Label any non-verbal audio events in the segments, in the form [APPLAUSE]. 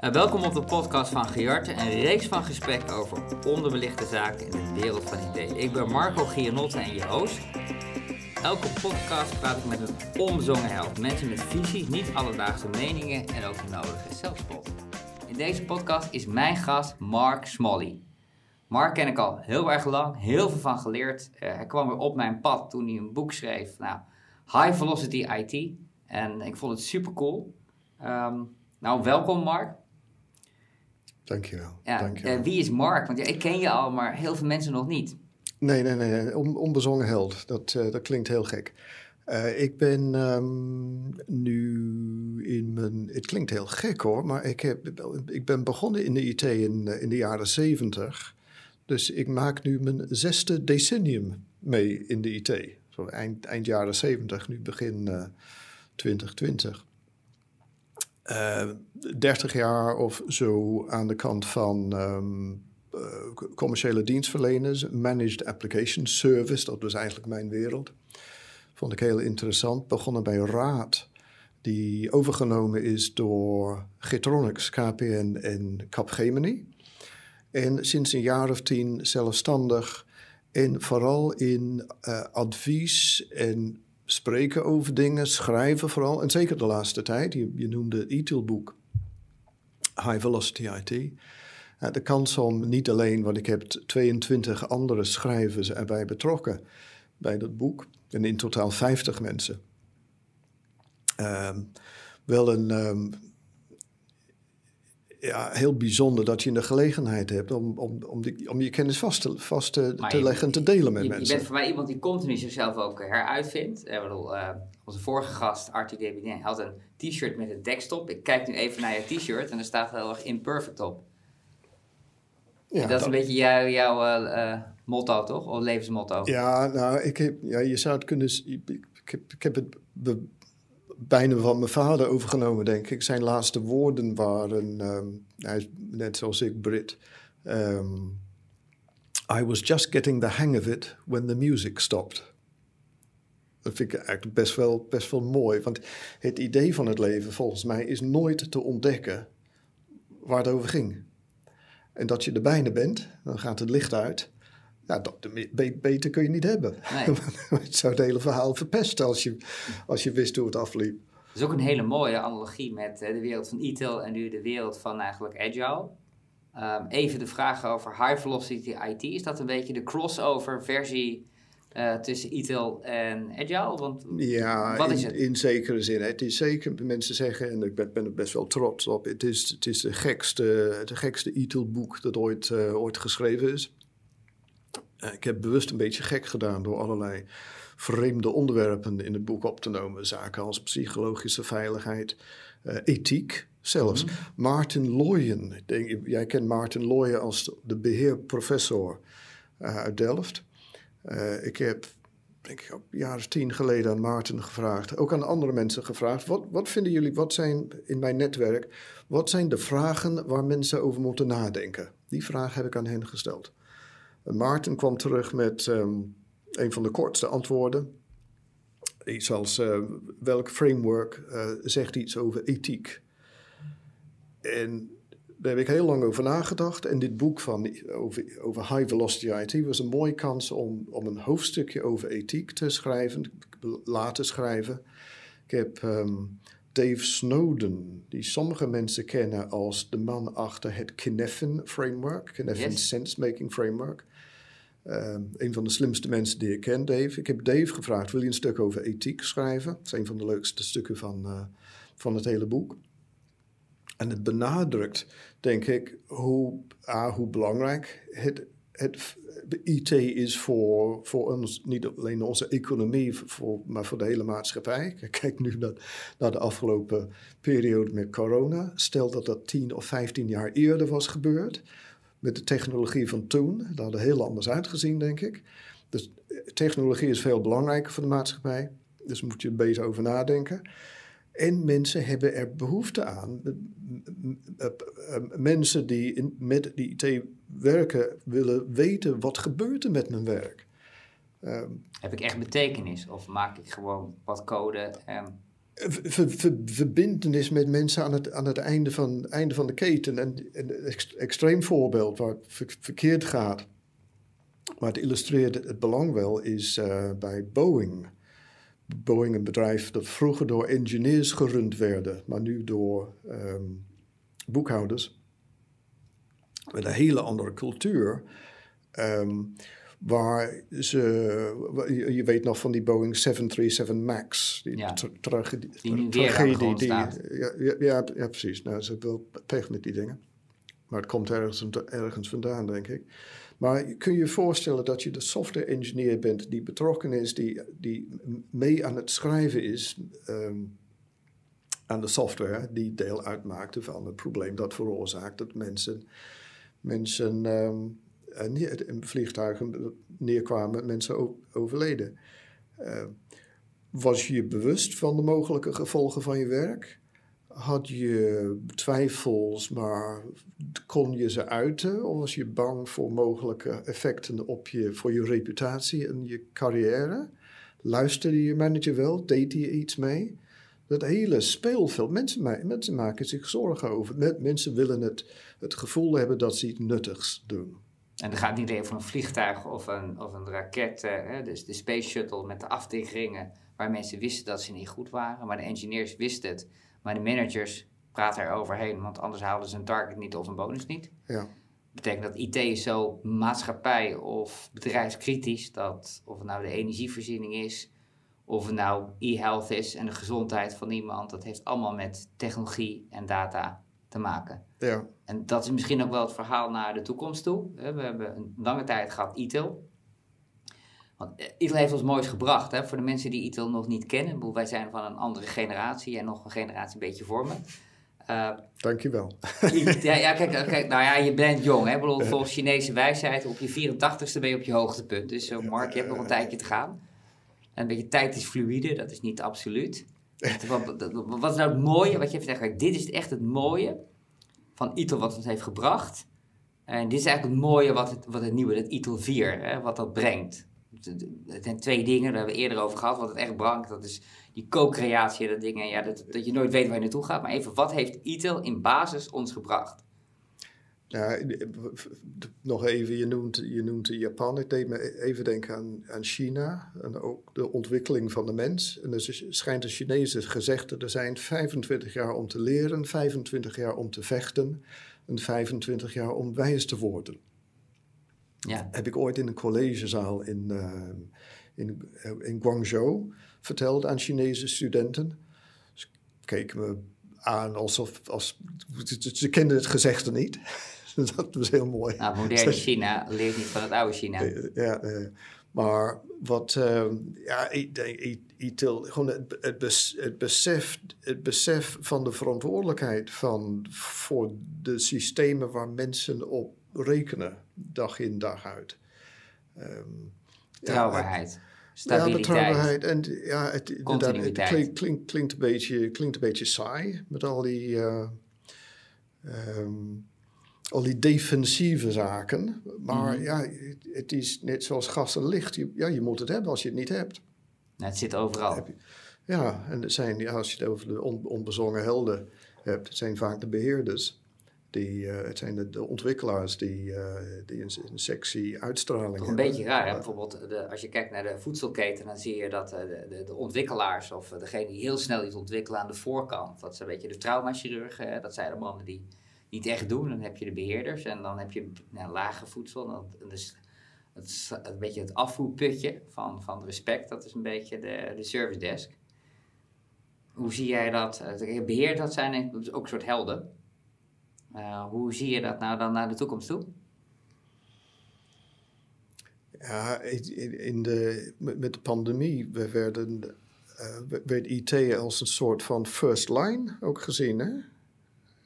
Uh, welkom op de podcast van Giarte, een reeks van gesprekken over onderbelichte zaken in de wereld van IT. Ik ben Marco Gianotte en je host. Elke podcast praat ik met een onbezongen held. Mensen met visies, niet alledaagse meningen en ook de nodige zelfspot. In deze podcast is mijn gast Mark Smalley. Mark ken ik al heel erg lang, heel veel van geleerd. Uh, hij kwam weer op mijn pad toen hij een boek schreef, nou, High Velocity IT. En ik vond het super cool. Um, nou, welkom Mark. Dankjewel. Ja, Dankjewel. Uh, wie is Mark? Want ja, ik ken je al, maar heel veel mensen nog niet. Nee, nee, nee. On, onbezongen held. Dat, uh, dat klinkt heel gek. Uh, ik ben um, nu in mijn... Het klinkt heel gek hoor, maar ik, heb, ik ben begonnen in de IT in, in de jaren zeventig. Dus ik maak nu mijn zesde decennium mee in de IT. Zo eind, eind jaren zeventig, nu begin uh, 2020. Uh, 30 jaar of zo aan de kant van um, uh, commerciële dienstverleners, managed application service, dat was eigenlijk mijn wereld. Vond ik heel interessant. Begonnen bij Raad, die overgenomen is door Getronics, KPN en Capgemini. En sinds een jaar of tien zelfstandig en vooral in uh, advies en spreken over dingen, schrijven vooral. En zeker de laatste tijd, je, noemde het e-toolboek High Velocity IT. De kans om niet alleen, want ik heb 22 andere schrijvers erbij betrokken bij dat boek. En in totaal 50 mensen. Um, wel een... Um, ja, heel bijzonder dat je de gelegenheid hebt om, om, om, die, om je kennis vast te, vast te, te je, leggen en te delen met je, mensen. Je bent voor mij iemand die continu zichzelf ook heruitvindt. Ik bedoel, uh, onze vorige gast, Artie Debinin, had een t-shirt met een dekstop. Ik kijk nu even naar je t-shirt en er staat heel erg imperfect op. Ja, dat, dat is een beetje jouw, jouw uh, motto, toch? Of levensmotto? Ja, nou, ik heb, ja, je zou het kunnen... Ik, ik heb, ik heb het be, bijna van mijn vader overgenomen, denk ik. Zijn laatste woorden waren, um, hij is net zoals ik, Brit. Um, I was just getting the hang of it when the music stopped. Dat vind ik eigenlijk best wel, best wel mooi. Want het idee van het leven, volgens mij, is nooit te ontdekken waar het over ging. En dat je er bijna bent, dan gaat het licht uit. Ja, dat, beter kun je niet hebben. Nee. [LAUGHS] het zou het hele verhaal verpesten als je, als je wist hoe het afliep. Dat is ook een hele mooie analogie met de wereld van e-tail en nu de wereld van eigenlijk agile. Um, even de vraag over high velocity IT. Is dat een beetje de crossover versie uh, tussen e-tail en agile? Want ja, wat is in, het? in zekere zin. Het is zeker, mensen zeggen, en ik ben, ben er best wel trots op, het is, het is de gekste, de gekste e-tail boek dat ooit, uh, ooit geschreven is. Uh, ik heb bewust een beetje gek gedaan door allerlei vreemde onderwerpen in het boek op te nemen. Zaken als psychologische veiligheid, uh, ethiek zelfs. Mm -hmm. Martin Loyen, denk, jij kent Martin Loyen als de beheerprofessor uh, uit Delft. Uh, ik heb, denk ik, een jaar of tien geleden aan Maarten gevraagd, ook aan andere mensen gevraagd, wat, wat vinden jullie, wat zijn in mijn netwerk, wat zijn de vragen waar mensen over moeten nadenken? Die vraag heb ik aan hen gesteld. En Maarten kwam terug met um, een van de kortste antwoorden. Iets als, uh, welk framework uh, zegt iets over ethiek? En daar heb ik heel lang over nagedacht. En dit boek van, over, over High Velocity IT was een mooie kans om, om een hoofdstukje over ethiek te schrijven, laten schrijven. Ik heb um, Dave Snowden, die sommige mensen kennen als de man achter het Kinefin Framework, Kinefin Yes. Sense Making Framework. Um, een van de slimste mensen die ik ken, Dave. Ik heb Dave gevraagd, wil je een stuk over ethiek schrijven? Dat is een van de leukste stukken van, uh, van het hele boek. En het benadrukt, denk ik, hoe, ah, hoe belangrijk het, het IT is voor, voor ons, niet alleen onze economie, voor, maar voor de hele maatschappij. [LAUGHS] Kijk nu naar, naar de afgelopen periode met corona. Stel dat dat 10 of 15 jaar eerder was gebeurd, met de technologie van toen, dat had er heel anders uitgezien, denk ik. Dus technologie is veel belangrijker voor de maatschappij, dus moet je er beter over nadenken. En mensen hebben er behoefte aan. Mensen die in, met die IT werken willen weten wat gebeurt er met mijn werk. Um, Heb ik echt betekenis of maak ik gewoon wat code en ver, ver, verbindenis met mensen aan het, aan het einde, van, einde van de keten. En een extreem voorbeeld waar het verkeerd gaat, maar het illustreert het belang wel, is uh, bij Boeing. Boeing, een bedrijf dat vroeger door engineers gerund werden, maar nu door um, boekhouders. Met een hele andere cultuur. Um, Waar ze, je weet nog van die Boeing 737 MAX. Die ja. tragedie. Die tragedie die, ja, ja, ja, ja, precies. Nou, ze hebben wel pech met die dingen. Maar het komt ergens, ergens vandaan, denk ik. Maar kun je je voorstellen dat je de software engineer bent die betrokken is, die, die mee aan het schrijven is um, aan de software, die deel uitmaakte van het probleem dat veroorzaakt dat mensen, mensen um, in vliegtuigen neerkwamen, mensen overleden. Uh, was je je bewust van de mogelijke gevolgen van je werk? Had je twijfels, maar kon je ze uiten? Of was je bang voor mogelijke effecten op je, voor je reputatie en je carrière? Luisterde je manager wel? Deed hij iets mee? Dat hele speelveld, mensen, mensen maken zich zorgen over. Mensen willen het, het gevoel hebben dat ze iets nuttigs doen. En dan gaat niet alleen voor een vliegtuig of een, of een raket, eh, hè, dus de Space Shuttle met de afdichtringen, waar mensen wisten dat ze niet goed waren, maar de engineers wisten het. Maar de managers praten er overheen, want anders haalden ze een target niet of een bonus niet. Ja. Dat betekent dat IT is zo maatschappij of bedrijfskritisch, dat of het nou de energievoorziening is, of het nou e-health is en de gezondheid van iemand, dat heeft allemaal met technologie en data te maken. Ja. En dat is misschien ook wel het verhaal naar de toekomst toe. We hebben een lange tijd gehad ITIL. Want eh, ITIL heeft ons moois gebracht. Hè? Voor de mensen die ITIL nog niet kennen. Wij zijn van een andere generatie en nog een generatie een beetje voor me. Uh, Dankjewel. [LAUGHS] Ja, ja kijk, kijk, nou ja, je bent jong. Hè? Bedoel, volgens Chinese wijsheid, op je 84ste ben je op je hoogtepunt. Dus uh, Mark, je hebt nog een tijdje te gaan. En een beetje tijd is fluïde, dat is niet absoluut. Wat, wat, is nou het mooie, wat je even zegt, dit is echt het mooie van ITIL wat het heeft gebracht. En dit is eigenlijk het mooie wat het, wat het nieuwe, dat ITIL 4, hè, wat dat brengt. Het zijn twee dingen, daar hebben we eerder over gehad, wat het echt brengt. Dat is die co-creatie, dat dingen, ja, dat, dat je nooit weet waar je naartoe gaat. Maar even, wat heeft ITIL in basis ons gebracht? Ja, nog even, je noemt, je noemt Japan. Ik deed me even denken aan, aan China en ook de ontwikkeling van de mens. En er schijnt een Chinese gezegde er zijn 25 jaar om te leren, 25 jaar om te vechten en 25 jaar om wijs te worden. Ja. Heb ik ooit in een collegezaal in, uh, in, in Guangzhou verteld aan Chinese studenten. Ze keken me aan alsof als, ze kenden het gezegde niet. [LAUGHS] dat was heel mooi. Nou, moderne China leert niet van het oude China. Ja, uh, maar wat, uh, ja, ik denk, ITIL, gewoon het, het, het, besef, het besef van de verantwoordelijkheid van, voor de systemen waar mensen op rekenen, dag in, dag uit. Um, Trouwbaarheid. Stabiliteit. Ja, betrouwbaarheid. En ja, het, het klinkt, klinkt, klinkt, een beetje, klinkt een beetje saai met al die. Uh, um, al die defensieve zaken. Maar mhm. ja, het is net zoals gas en licht. Je, ja, je moet het hebben als je het niet hebt. Nou, het zit overal. ja, en zijn, ja, als je het over de onbezongen helden hebt, het zijn vaak de beheerders. Die, uh, het zijn de, de, ontwikkelaars die, uh, die een, een sexy uitstraling Toch een beetje raar, hè? bijvoorbeeld de, als je kijkt naar de voedselketen, dan zie je dat uh, de, de, ontwikkelaars of degene die heel snel iets ontwikkelen aan de voorkant, dat zijn een beetje de traumachirurgen, dat zijn de mannen die niet echt doen. Dan heb je de beheerders en dan heb je nou, lage voedsel. Dus het, een beetje het afvoerputje van, van respect, dat is een beetje de, de service desk. Hoe zie jij dat? Beheer dat zijn ook een soort helden. Uh, hoe zie je dat nou dan naar de toekomst toe? Ja, in de, met de pandemie we werden, uh, werd IT als een soort van first line ook gezien. Hè?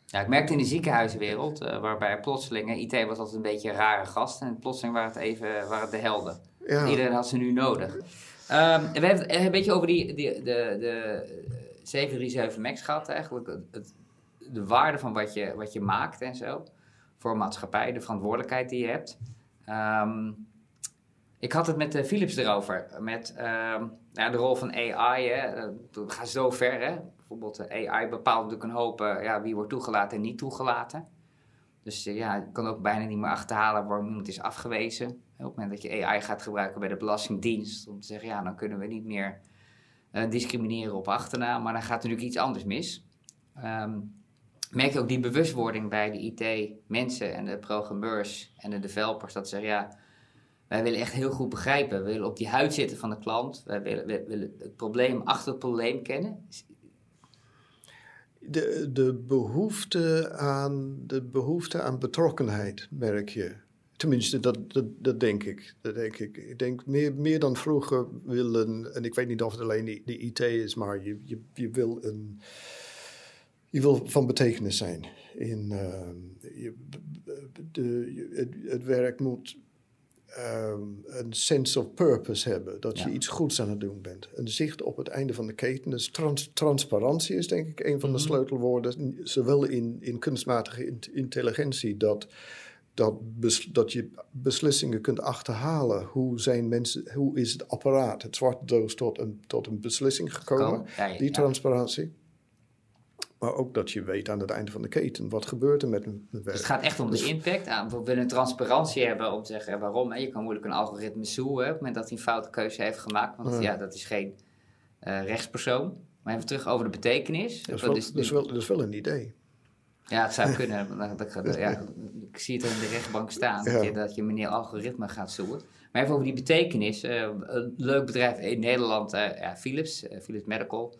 Ja, ik merkte in de ziekenhuiswereld, uh, waarbij plotseling, IT was altijd een beetje een rare gast. En plotseling waren het even waren het de helden. Ja. Iedereen had ze nu nodig. Um, we hebben het een beetje over die, die, de, de 737 MAX gehad eigenlijk. Het, de waarde van wat je, wat je maakt en zo. Voor maatschappij, de verantwoordelijkheid die je hebt. Um, ik had het met uh, Philips erover. Met, um, nou, de rol van AI, hè, eh, gaat zo ver. Hè? Bijvoorbeeld eh, AI bepaalt natuurlijk een hoop eh, ja, wie wordt toegelaten en niet toegelaten. Dus ja, je kan ook bijna niet meer achterhalen waarom iemand is afgewezen. Op het moment dat je AI gaat gebruiken bij de Belastingdienst, om te zeggen, ja, dan kunnen we niet meer discrimineren op achternaam, maar dan gaat er natuurlijk iets anders mis. Um, merk je ook die bewustwording bij de IT-mensen en de programmeurs en de developers, dat ze zeggen, ja, wij willen echt heel goed begrijpen, we willen op die huid zitten van de klant, wij willen, we willen het probleem achter het probleem kennen. De, de, behoefte aan, de behoefte aan betrokkenheid merk je. Tenminste, dat, dat, dat, denk ik. Dat denk ik. Ik denk meer, meer dan vroeger willen, en ik weet niet of het alleen de, IT is, maar je, je, je wil een. Je wil van betekenis zijn. In, uh, je, de, het, het, werk moet um, een sense of purpose hebben. Dat je iets goeds aan het doen bent. Een zicht op het einde van de keten. Dus trans, transparantie is denk ik een van de mm -hmm. sleutelwoorden. Zowel in, in kunstmatige in, intelligentie dat dat, bes, dat je beslissingen kunt achterhalen. Hoe, zijn mensen, hoe is het apparaat, het zwarte doos, tot een, tot een beslissing gekomen? Ja, ja, die transparantie. Maar ook dat je weet aan het einde van de keten, wat gebeurt er met een werk. Dus het gaat echt om de impact. We willen een transparantie hebben om te zeggen waarom. Je kan moeilijk een algoritme zoeken op het moment dat hij een foute keuze heeft gemaakt. Want ja, dat is geen uh, rechtspersoon. Maar even terug over de betekenis. Dat is wel, is, dat is wel, dat is wel een idee. Ja, het zou kunnen. [LAUGHS] Dat, ja, [LAUGHS] ik zie het er in de rechtbank staan, ja. dat, je, dat je meneer algoritme gaat zoeken. Maar even over die betekenis. Uh, een leuk bedrijf in Nederland, uh, ja, Philips, Philips Medical.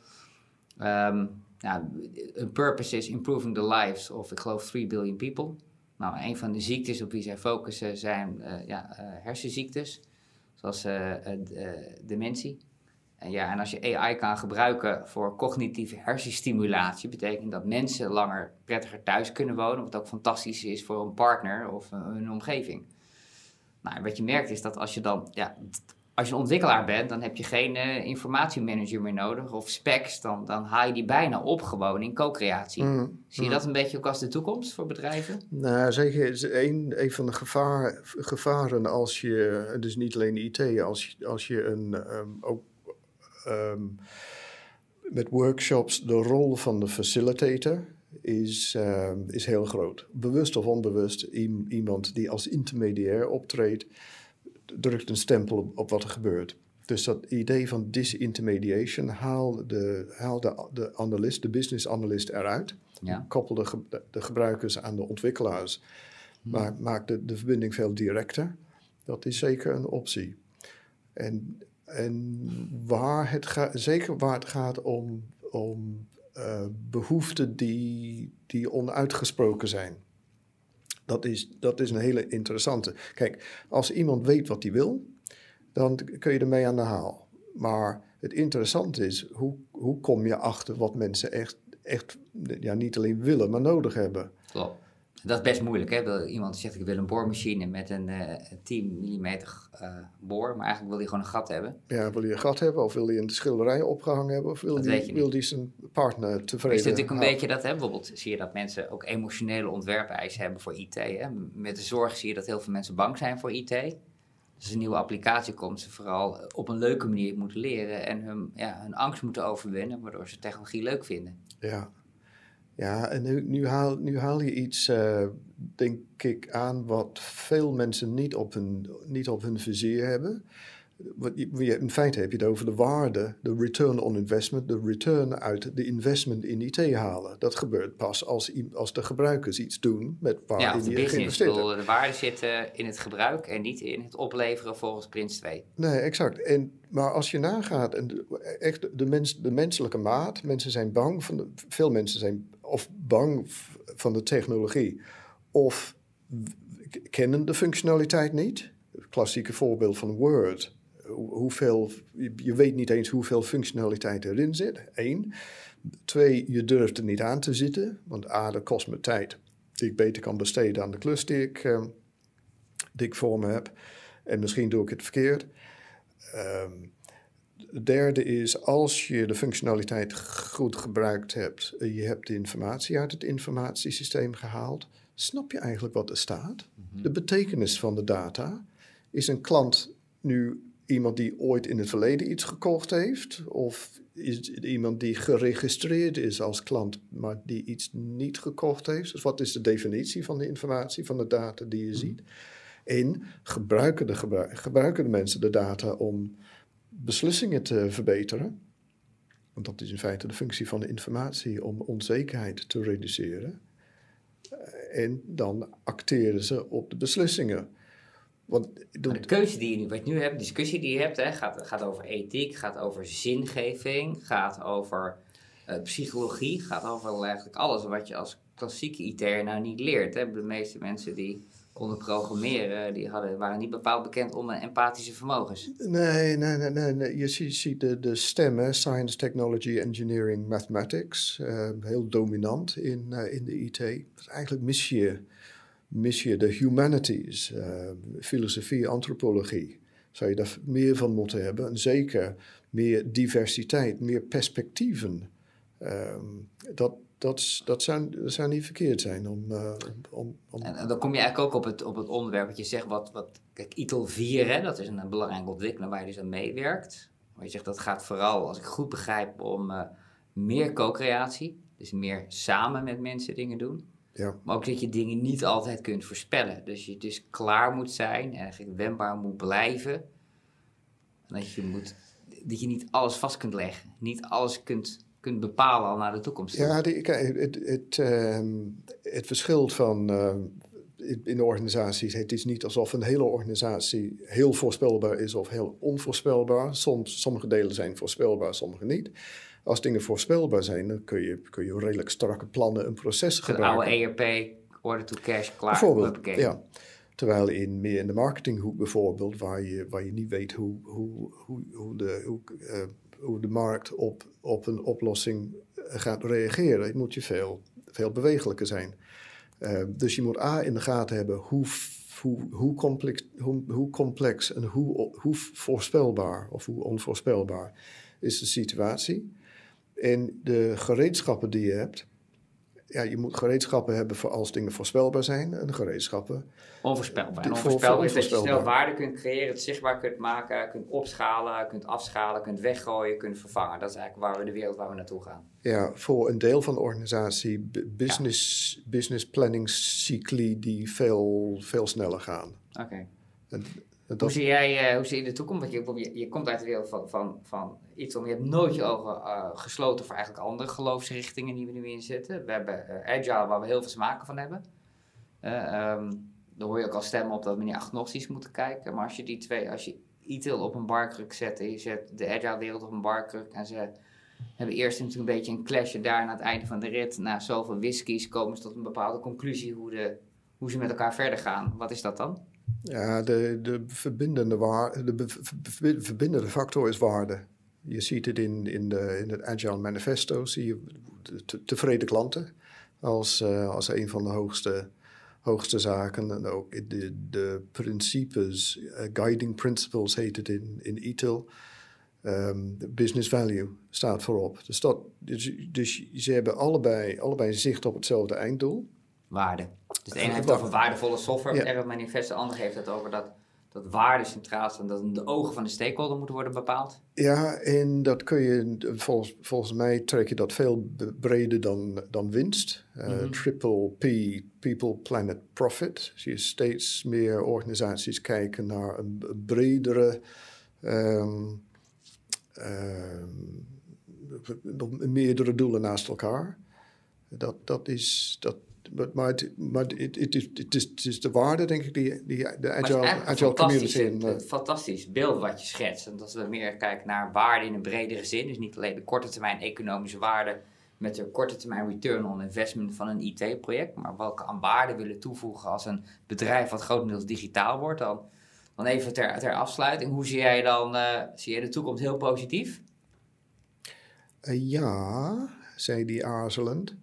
Um, nou, een purpose is improving the lives of, ik geloof, 3 billion people. Nou, een van de ziektes op wie zij focussen zijn ja, hersenziektes, zoals dementie. En, ja, en als je AI kan gebruiken voor cognitieve hersenstimulatie, betekent dat mensen langer prettiger thuis kunnen wonen, wat ook fantastisch is voor een partner of een, een omgeving. Nou, wat je merkt is dat als je dan, ja, als je een ontwikkelaar bent, dan heb je geen uh, informatiemanager meer nodig of specs, dan, dan haal je die bijna op gewoon in co-creatie. Mm, Zie je mm. dat een beetje ook als de toekomst voor bedrijven? Nou, zeker is een, een van de gevaar, gevaren als je, dus niet alleen IT, als, als je een, um, ook um, met workshops, de rol van de facilitator is, uh, is heel groot. Bewust of onbewust, iemand die als intermediair optreedt, drukt een stempel op, op, wat er gebeurt. Dus dat idee van disintermediation, haal de, haal de, de analist, de business analyst eruit. Ja. Koppel de, ge, de, gebruikers aan de ontwikkelaars. Hmm. Maar maak de, de verbinding veel directer. Dat is zeker een optie. En en waar het gaat, zeker waar het gaat om, om uh, behoeften die, die onuitgesproken zijn. Dat is, dat is een hele interessante. Kijk, als iemand weet wat hij wil, dan kun je ermee aan de haal. Maar het interessante is, hoe, hoe kom je achter wat mensen echt, echt ja, niet alleen willen, maar nodig hebben? Klopt. Dat is best moeilijk. Hè? Iemand zegt ik wil een boormachine met een uh, 10 mm uh, boor, maar eigenlijk wil hij gewoon een gat hebben. Ja, wil hij een gat hebben of wil hij een schilderij opgehangen hebben of wil hij wil die zijn partner tevreden Is natuurlijk een beetje dat, hè? bijvoorbeeld zie je dat mensen ook emotionele ontwerpeisen hebben voor IT. Hè? Met de zorg zie je dat heel veel mensen bang zijn voor IT. Dus als een nieuwe applicatie komt, ze vooral op een leuke manier moeten leren en hun, ja, hun angst moeten overwinnen, waardoor ze technologie leuk vinden. Ja, ja, en nu, nu, haal, nu haal je iets, uh, denk ik, aan wat veel mensen niet op hun, niet op hun vizier hebben. Wat je, in feite heb je het over de waarde, de return on investment, de return uit de investment in IT halen. Dat gebeurt pas als, als de gebruikers iets doen met waar ja, je geïnvesteerd hebt. De waarde zit in het gebruik en niet in het opleveren volgens Prins 2. Nee, exact. En, maar als je nagaat, en de, echt de, mens, de menselijke maat, mensen zijn bang, van de, veel mensen zijn of bang van de technologie, of kennen de functionaliteit niet. Klassieke voorbeeld van Word. Hoeveel, je weet niet eens hoeveel functionaliteit erin zit. Eén. Twee, je durft er niet aan te zitten. Want A, dat kost me tijd die ik beter kan besteden aan de klus die ik, uh, die ik voor me heb. En misschien doe ik het verkeerd. Um, het derde is, als je de functionaliteit goed gebruikt hebt, je hebt de informatie uit het informatiesysteem gehaald, snap je eigenlijk wat er staat? Mm -hmm. De betekenis van de data. Is een klant nu iemand die ooit in het verleden iets gekocht heeft? Of is het iemand die geregistreerd is als klant, maar die iets niet gekocht heeft? Dus wat is de definitie van de informatie, van de data die je ziet? En gebruiken de, gebruiken de mensen de data om beslissingen te verbeteren? Want dat is in feite de functie van de informatie om onzekerheid te reduceren. Eh, en dan acteren ze op de beslissingen. Want de, keuze die je nu, wat je nu hebt, de discussie die je hebt, hè, gaat, gaat over ethiek, gaat over zingeving, gaat over uh, psychologie, gaat over eigenlijk alles wat je als klassieke IT'er nou niet leert. Hè. De meeste mensen die konden programmeren, die hadden, waren niet bepaald bekend om empathische vermogens. Nee, nee, nee. nee, nee. Je ziet, de, stemmen, science, technology, engineering, mathematics, uh, heel dominant in, uh, in de IT. Eigenlijk mis je, mis je de humanities, filosofie, antropologie. Zou je daar meer van moeten hebben. En zeker meer diversiteit, meer perspectieven. Um, dat, dat, dat, zou, dat zou niet verkeerd zijn. Om, uh, om, om, En, dan kom je eigenlijk ook op het, op het onderwerp wat je zegt, wat, wat kijk, ITIL 4, hè, dat is een, belangrijke ontwikkeling waar je dus aan meewerkt. Maar je zegt dat gaat vooral, als ik goed begrijp, om uh, meer co-creatie. Dus meer samen met mensen dingen doen. Ja. Maar ook dat je dingen niet altijd kunt voorspellen. Dus je dus klaar moet zijn en eigenlijk wendbaar moet blijven. En dat je, moet, dat je niet alles vast kunt leggen. Niet alles kunt kunt bepalen al naar de toekomst. Ja, die, het, het, uh, het verschilt van uh, in de organisaties. Het is niet alsof een hele organisatie heel voorspelbaar is of heel onvoorspelbaar. Soms, sommige delen zijn voorspelbaar, sommige niet. Als dingen voorspelbaar zijn, dan kun je, kun je redelijk strakke plannen een proces gebruiken. Een oude ERP, order to cash, klaar. Bijvoorbeeld, ja. Terwijl in meer in de marketinghoek bijvoorbeeld, waar je, waar je niet weet hoe, hoe, hoe, hoe de, hoe, uh, hoe de markt op, op een oplossing eh, gaat reageren. Moet je veel, veel bewegelijker zijn. Uh, dus je moet A in de gaten hebben hoe, hoe, hoe, complex, hoe, hoe complex en hoe, hoe voorspelbaar of hoe onvoorspelbaar is de situatie. En de gereedschappen die je hebt, ja, je moet gereedschappen hebben voor als dingen voorspelbaar zijn en gereedschappen. Onvoorspelbaar. En onvoorspelbaar is dat je snel waarde kunt creëren, het zichtbaar kunt maken, kunt opschalen, kunt afschalen, kunt weggooien, kunt vervangen. Dat is eigenlijk waar we de wereld waar we naartoe gaan. Ja, voor een deel van de organisatie, business, business planning cycli die veel, veel sneller gaan. Oké. Hoe, zie jij, uh, hoe zie je de toekomst? Want je, je, je, komt uit de wereld van, van, van iets om. Je hebt nooit je ogen uh, gesloten voor eigenlijk andere geloofsrichtingen die we nu inzetten. We hebben uh, Agile, waar we heel veel smaken van hebben. Um, dan hoor je ook al stemmen op dat we niet agnostisch moeten kijken. Maar als je die twee, als je ITIL op een barkruk zet en je zet de Agile wereld op een barkruk en ze hebben eerst natuurlijk een beetje een clash en daar aan het einde van de rit, na zoveel whiskies, komen ze tot een bepaalde conclusie hoe, de, hoe ze met elkaar verder gaan. Wat is dat dan? Ja, de, de, verbindende, waar, de verbindende factor is waarde. Je ziet het in, in, de, in het Agile Manifesto, zie je tevreden klanten als, uh, als een van de hoogste, hoogste zaken. En ook de, de principes, uh, guiding principles heet het in, in ITIL. Um, business value staat voorop. Dus, dus, dus ze hebben allebei, allebei zicht op hetzelfde einddoel waarde. Dus de ene heeft het over waardevolle software, ja. het manifest, de andere heeft het over dat, dat waarde centraal staat, dat in de ogen van de stakeholder moeten worden bepaald. Ja, en dat kun je, volgens, volgens mij trek je dat veel breder dan, dan winst. Uh, Triple P, People, Planet, Profit. Zie je steeds meer organisaties kijken naar een bredere... Um, um, meerdere doelen naast elkaar. Dat, dat, is, dat, maar het, maar het, het, is, het, is, het is de waarde, denk ik, die, die de agile, agile community... Een uh, fantastisch beeld wat je schetst. En dat we meer kijken naar waarde in een bredere zin. Dus niet alleen de korte termijn economische waarde... met de korte termijn return on investment van een IT-project... maar welke aan waarde willen toevoegen als een bedrijf wat grotendeels digitaal wordt... dan, dan even ter, ter afsluiting. Hoe zie jij dan... Uh, zie jij de toekomst heel positief? Uh, ja, zei die aarzelend.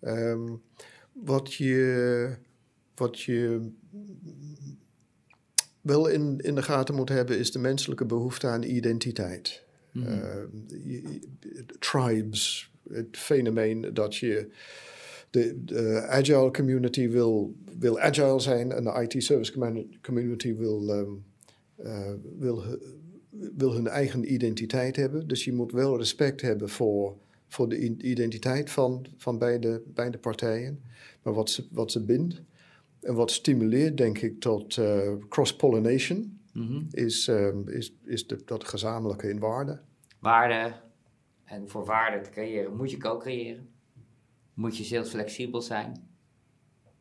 Um, wat je, wat je wel in, in de gaten moet hebben, is de menselijke behoefte aan identiteit. Mm tribes, het fenomeen dat je. De, de, agile community wil, wil agile zijn en de IT service community wil, um, uh, wil wil hun eigen identiteit hebben. Dus je moet wel respect hebben voor, voor de identiteit van, van beide, beide partijen. Maar wat ze, wat ze bindt en wat stimuleert, denk ik, tot uh, cross-pollination, Mhm. is, ehm, is, is de, dat gezamenlijke in waarde. Waarde. En voor waarde te creëren moet je co-creëren. Moet je heel flexibel zijn.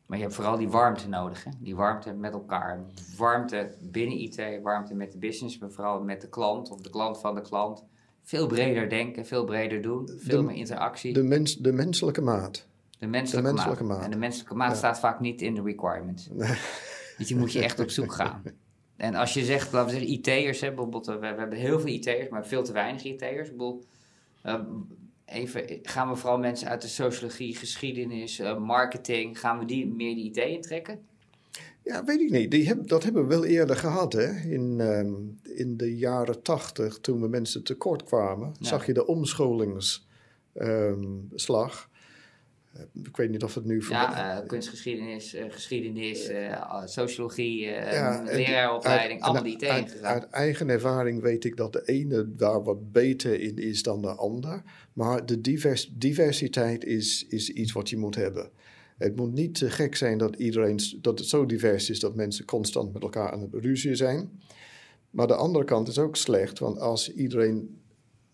Maar je hebt vooral die warmte nodig. Hè? Die warmte met elkaar. Warmte binnen IT, warmte met de business, maar vooral met de klant of de klant van de klant. Veel breder denken, veel breder doen, veel De- meer interactie. De, mens, de menselijke maat. De menselijke, De menselijke maat. maat. En de menselijke maat Ja. staat vaak niet in de requirements. [LAUGHS] Dus die moet je echt op zoek gaan. En als je zegt, laten we zeggen, IT'ers, bijvoorbeeld, eh, we, we hebben heel veel IT'ers, maar veel te weinig IT'ers. Ik eh, even, gaan we vooral mensen uit de sociologie, geschiedenis, eh, marketing, gaan we die meer de IT intrekken? Ja, weet ik niet. Die heb, dat hebben we wel eerder gehad. Hè? In, ehm, in de jaren tachtig, toen we mensen tekort kwamen, Ja. zag je de omscholingsslag. Eh, ik weet niet of het nu... voorbij- Ja, eh, kunstgeschiedenis, eh, geschiedenis, sociologie, Ja, die- leraaropleiding, uit- allemaal en de IT uit, eigen ervaring weet ik dat de ene daar wat beter in is dan de ander. Maar de divers, diversiteit is, is iets wat je moet hebben. Het moet niet te gek zijn dat, iedereen, dat het zo divers is dat mensen constant met elkaar aan het ruzie zijn. Maar de andere kant is ook slecht, want als iedereen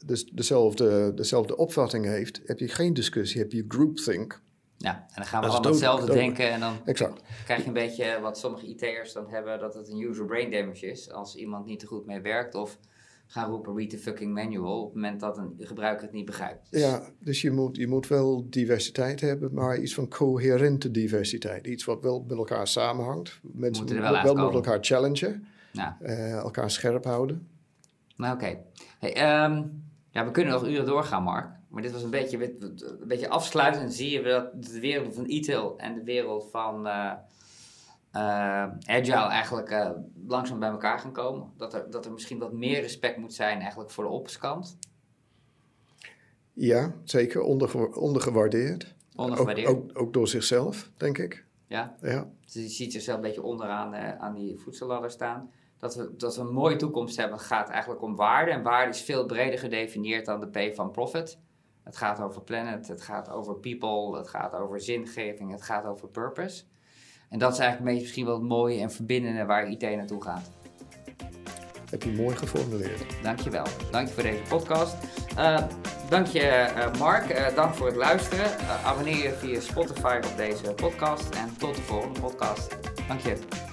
dus dezelfde, dezelfde opvatting heeft, heb je geen discussie, heb je groupthink. Ja, en dan gaan we allemaal hetzelfde denken en dan Exact. krijg je een beetje wat sommige IT'ers dan hebben, dat het een user brain damage is. Als iemand niet er goed mee werkt of gaan roepen read the fucking manual op het moment dat een gebruiker het niet begrijpt. Dus Ja, dus je moet, je moet wel diversiteit hebben, maar iets van coherente diversiteit. Iets wat wel met elkaar samenhangt. Mensen Moeten wel wel, met elkaar challengen, Nou, eh, elkaar scherp houden. nou oké. Hey, ehm, ja, we kunnen nog uren doorgaan, Mark. Maar dit was een beetje, een beetje afsluitend. Zie je dat de wereld van e-tail en de wereld van eh, eh, agile eigenlijk eh, langzaam bij elkaar gaan komen. Dat er, dat er misschien wat meer respect moet zijn eigenlijk voor de opperskant. Ja, zeker, onderge- ondergewaardeerd. Ondergewaardeerd. Ook, ook, ook door zichzelf, denk ik. Ja? Ja, Dus je ziet zichzelf een beetje onderaan eh, aan die voedselladder staan. Dat we, dat we een mooie toekomst hebben. Gaat eigenlijk om waarde. En waarde is veel breder gedefinieerd dan de P van profit. Het gaat over planet, het gaat over people, het gaat over zingeving, het gaat over purpose. En dat is eigenlijk een beetje misschien wel het mooie en verbindende waar IT naartoe gaat. heb je mooi geformuleerd. Dankjewel. Dank je voor deze podcast. Eh, dank je eh, Mark. Eh, dank voor het luisteren. Abonneer je via Spotify op deze podcast. En tot de volgende podcast. Dank je.